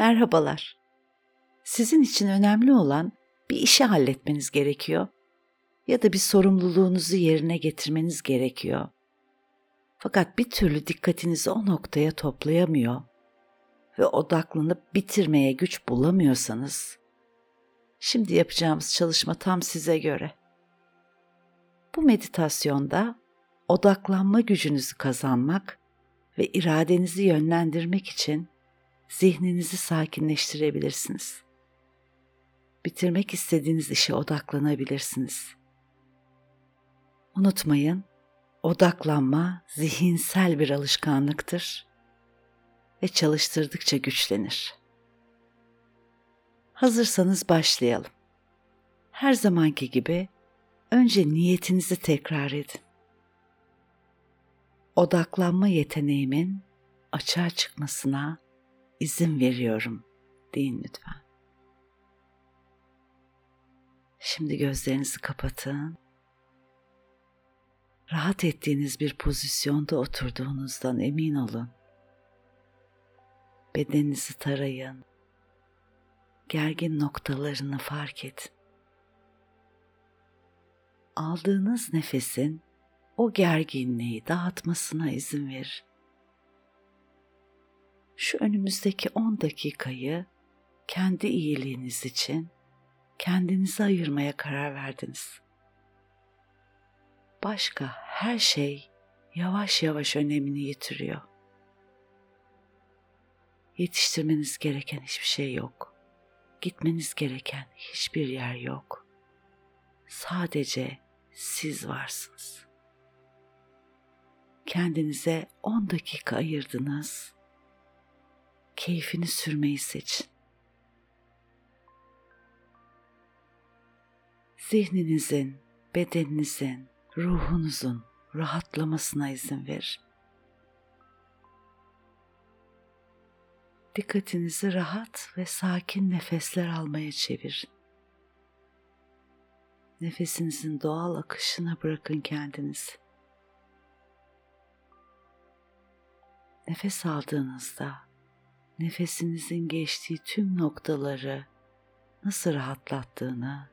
Merhabalar. Sizin için önemli olan bir işi halletmeniz gerekiyor ya da bir sorumluluğunuzu yerine getirmeniz gerekiyor. Fakat bir türlü dikkatinizi o noktaya toplayamıyor ve odaklanıp bitirmeye güç bulamıyorsanız şimdi yapacağımız çalışma tam size göre. Bu meditasyonda odaklanma gücünüzü kazanmak ve iradenizi yönlendirmek için zihninizi sakinleştirebilirsiniz. Bitirmek istediğiniz işe odaklanabilirsiniz. Unutmayın, odaklanma zihinsel bir alışkanlıktır ve çalıştırdıkça güçlenir. Hazırsanız başlayalım. Her zamanki gibi önce niyetinizi tekrar edin. Odaklanma yeteneğimin açığa çıkmasına izin veriyorum deyin lütfen. Şimdi gözlerinizi kapatın. Rahat ettiğiniz bir pozisyonda oturduğunuzdan emin olun. Bedeninizi tarayın. Gergin noktalarını fark edin. Aldığınız nefesin o gerginliği dağıtmasına izin verin şu önümüzdeki 10 dakikayı kendi iyiliğiniz için kendinizi ayırmaya karar verdiniz. Başka her şey yavaş yavaş önemini yitiriyor. Yetiştirmeniz gereken hiçbir şey yok. Gitmeniz gereken hiçbir yer yok. Sadece siz varsınız. Kendinize 10 dakika ayırdınız keyfini sürmeyi seçin. Zihninizin, bedeninizin, ruhunuzun rahatlamasına izin ver. Dikkatinizi rahat ve sakin nefesler almaya çevirin. Nefesinizin doğal akışına bırakın kendinizi. Nefes aldığınızda nefesinizin geçtiği tüm noktaları nasıl rahatlattığını,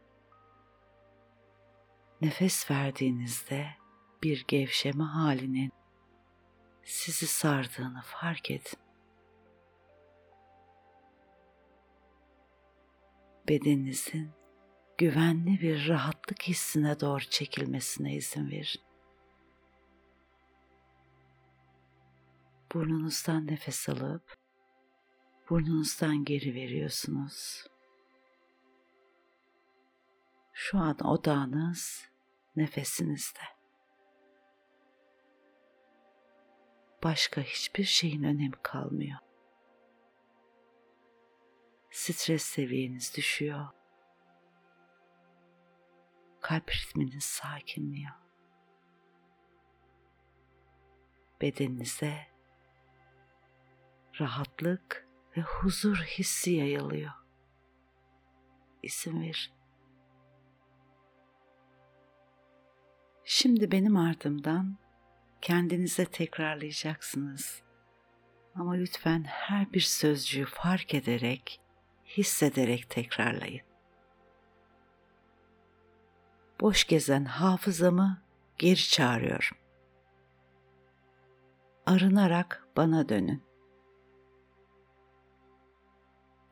nefes verdiğinizde bir gevşeme halinin sizi sardığını fark edin. Bedeninizin güvenli bir rahatlık hissine doğru çekilmesine izin verin. Burnunuzdan nefes alıp burnunuzdan geri veriyorsunuz. Şu an odağınız nefesinizde. Başka hiçbir şeyin önemi kalmıyor. Stres seviyeniz düşüyor. Kalp ritminiz sakinliyor. Bedeninize rahatlık ve huzur hissi yayılıyor. İsim ver. Şimdi benim ardımdan kendinize tekrarlayacaksınız. Ama lütfen her bir sözcüğü fark ederek, hissederek tekrarlayın. Boş gezen hafızamı geri çağırıyorum. Arınarak bana dönün.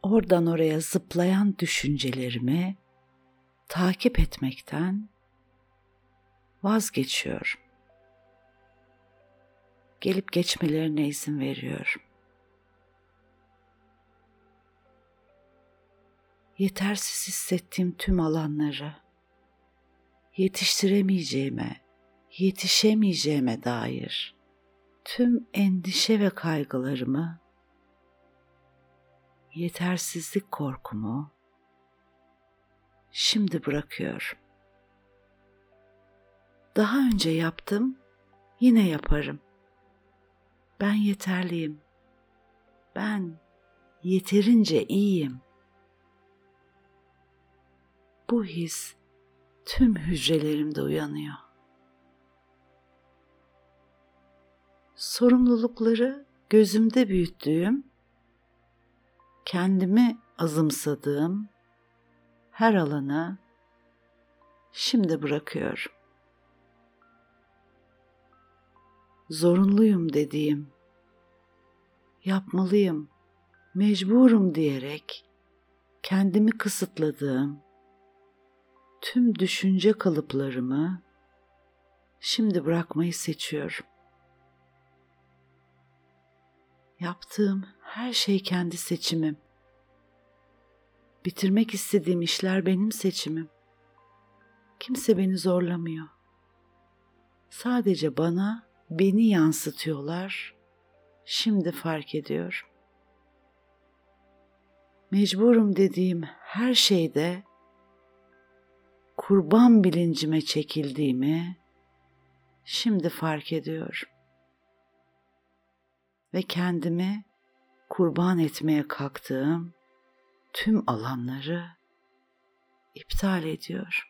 Oradan oraya zıplayan düşüncelerimi takip etmekten vazgeçiyorum. Gelip geçmelerine izin veriyorum. Yetersiz hissettiğim tüm alanları yetiştiremeyeceğime, yetişemeyeceğime dair tüm endişe ve kaygılarımı yetersizlik korkumu şimdi bırakıyorum. Daha önce yaptım, yine yaparım. Ben yeterliyim. Ben yeterince iyiyim. Bu his tüm hücrelerimde uyanıyor. Sorumlulukları gözümde büyüttüğüm kendimi azımsadığım her alanı şimdi bırakıyorum. Zorunluyum dediğim, yapmalıyım, mecburum diyerek kendimi kısıtladığım tüm düşünce kalıplarımı şimdi bırakmayı seçiyorum. Yaptığım her şey kendi seçimim. Bitirmek istediğim işler benim seçimim. Kimse beni zorlamıyor. Sadece bana beni yansıtıyorlar. Şimdi fark ediyorum. Mecburum dediğim her şeyde kurban bilincime çekildiğimi şimdi fark ediyorum. Ve kendimi kurban etmeye kalktığım tüm alanları iptal ediyor.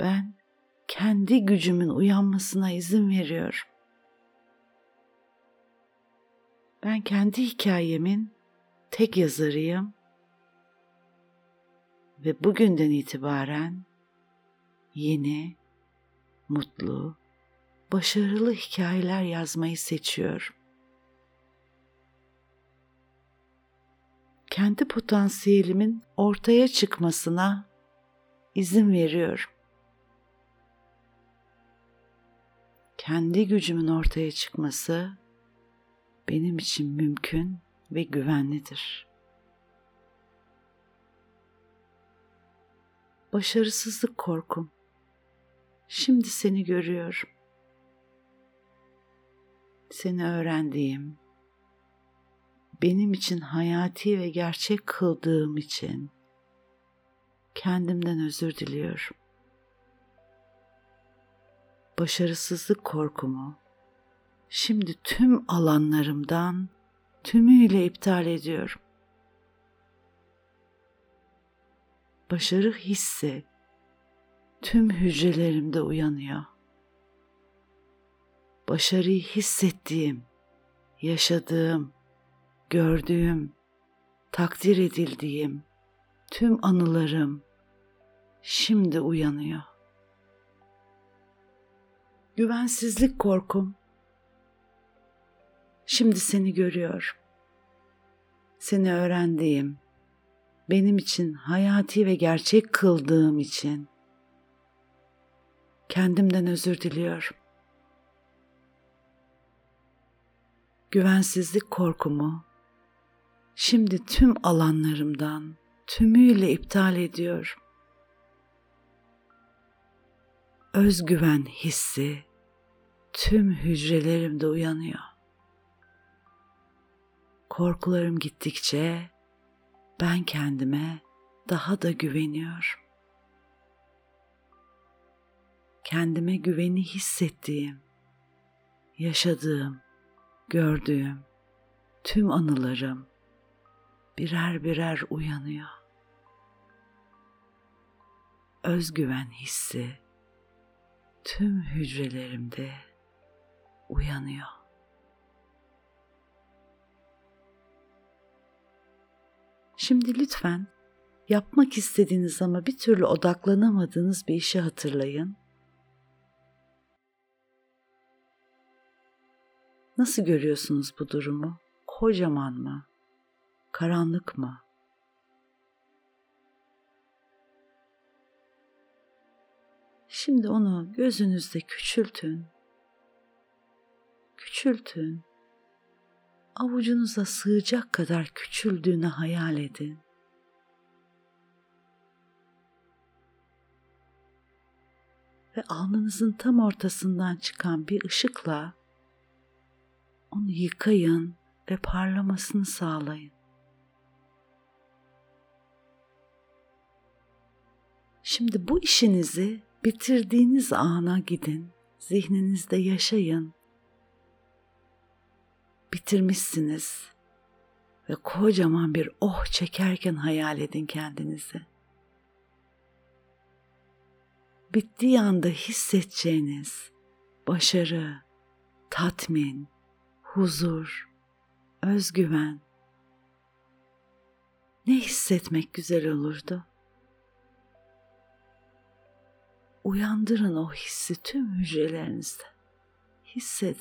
Ben kendi gücümün uyanmasına izin veriyorum. Ben kendi hikayemin tek yazarıyım ve bugünden itibaren yeni, mutlu, başarılı hikayeler yazmayı seçiyorum. Kendi potansiyelimin ortaya çıkmasına izin veriyorum. Kendi gücümün ortaya çıkması benim için mümkün ve güvenlidir. Başarısızlık korkum. Şimdi seni görüyorum. Seni öğrendiğim, benim için hayati ve gerçek kıldığım için kendimden özür diliyorum. Başarısızlık korkumu şimdi tüm alanlarımdan tümüyle iptal ediyorum. Başarı hissi tüm hücrelerimde uyanıyor. Başarıyı hissettiğim, yaşadığım, gördüğüm, takdir edildiğim tüm anılarım şimdi uyanıyor. Güvensizlik korkum Şimdi seni görüyor. Seni öğrendiğim, benim için hayati ve gerçek kıldığım için kendimden özür diliyorum. Güvensizlik korkumu şimdi tüm alanlarımdan tümüyle iptal ediyorum. Özgüven hissi tüm hücrelerimde uyanıyor korkularım gittikçe ben kendime daha da güveniyorum. Kendime güveni hissettiğim, yaşadığım, gördüğüm tüm anılarım birer birer uyanıyor. Özgüven hissi tüm hücrelerimde uyanıyor. Şimdi lütfen yapmak istediğiniz ama bir türlü odaklanamadığınız bir işi hatırlayın. Nasıl görüyorsunuz bu durumu? Kocaman mı? Karanlık mı? Şimdi onu gözünüzde küçültün. Küçültün avucunuza sığacak kadar küçüldüğünü hayal edin. Ve alnınızın tam ortasından çıkan bir ışıkla onu yıkayın ve parlamasını sağlayın. Şimdi bu işinizi bitirdiğiniz ana gidin, zihninizde yaşayın bitirmişsiniz ve kocaman bir oh çekerken hayal edin kendinizi. Bittiği anda hissedeceğiniz başarı, tatmin, huzur, özgüven Ne hissetmek güzel olurdu? Uyandırın o hissi tüm hücrelerinizde. Hissedin.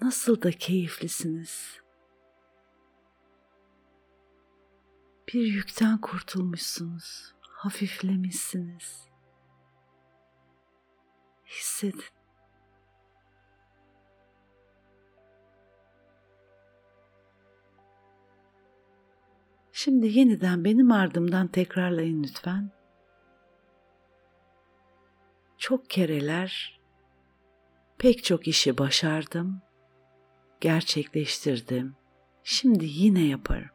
Nasıl da keyiflisiniz. Bir yükten kurtulmuşsunuz, hafiflemişsiniz. Hissedin. Şimdi yeniden benim ardımdan tekrarlayın lütfen. Çok kereler pek çok işi başardım, gerçekleştirdim. Şimdi yine yaparım.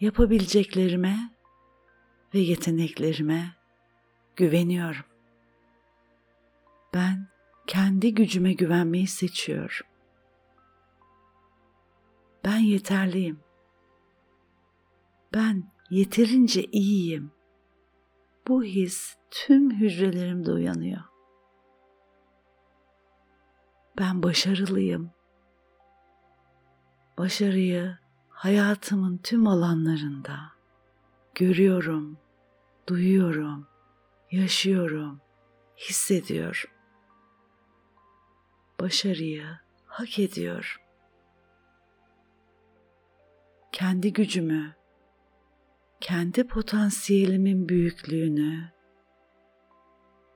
Yapabileceklerime ve yeteneklerime güveniyorum. Ben kendi gücüme güvenmeyi seçiyorum. Ben yeterliyim. Ben yeterince iyiyim. Bu his tüm hücrelerimde uyanıyor. Ben başarılıyım. Başarıyı hayatımın tüm alanlarında görüyorum, duyuyorum, yaşıyorum, hissediyorum. Başarıyı hak ediyorum kendi gücümü, kendi potansiyelimin büyüklüğünü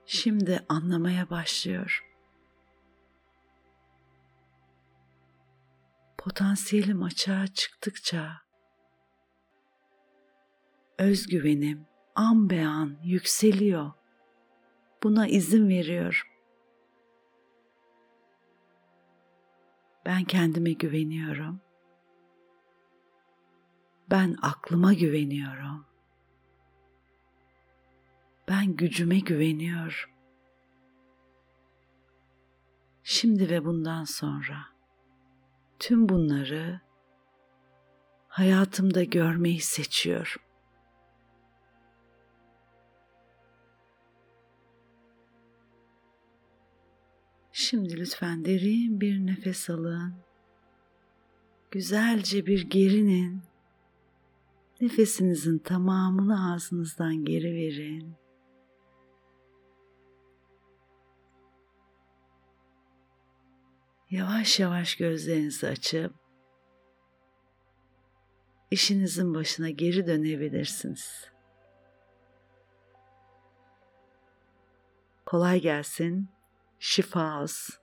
şimdi anlamaya başlıyorum. Potansiyelim açığa çıktıkça özgüvenim an be an yükseliyor. Buna izin veriyorum. Ben kendime güveniyorum ben aklıma güveniyorum. Ben gücüme güveniyorum. Şimdi ve bundan sonra tüm bunları hayatımda görmeyi seçiyorum. Şimdi lütfen derin bir nefes alın. Güzelce bir gerinin Nefesinizin tamamını ağzınızdan geri verin. Yavaş yavaş gözlerinizi açıp işinizin başına geri dönebilirsiniz. Kolay gelsin, şifa olsun.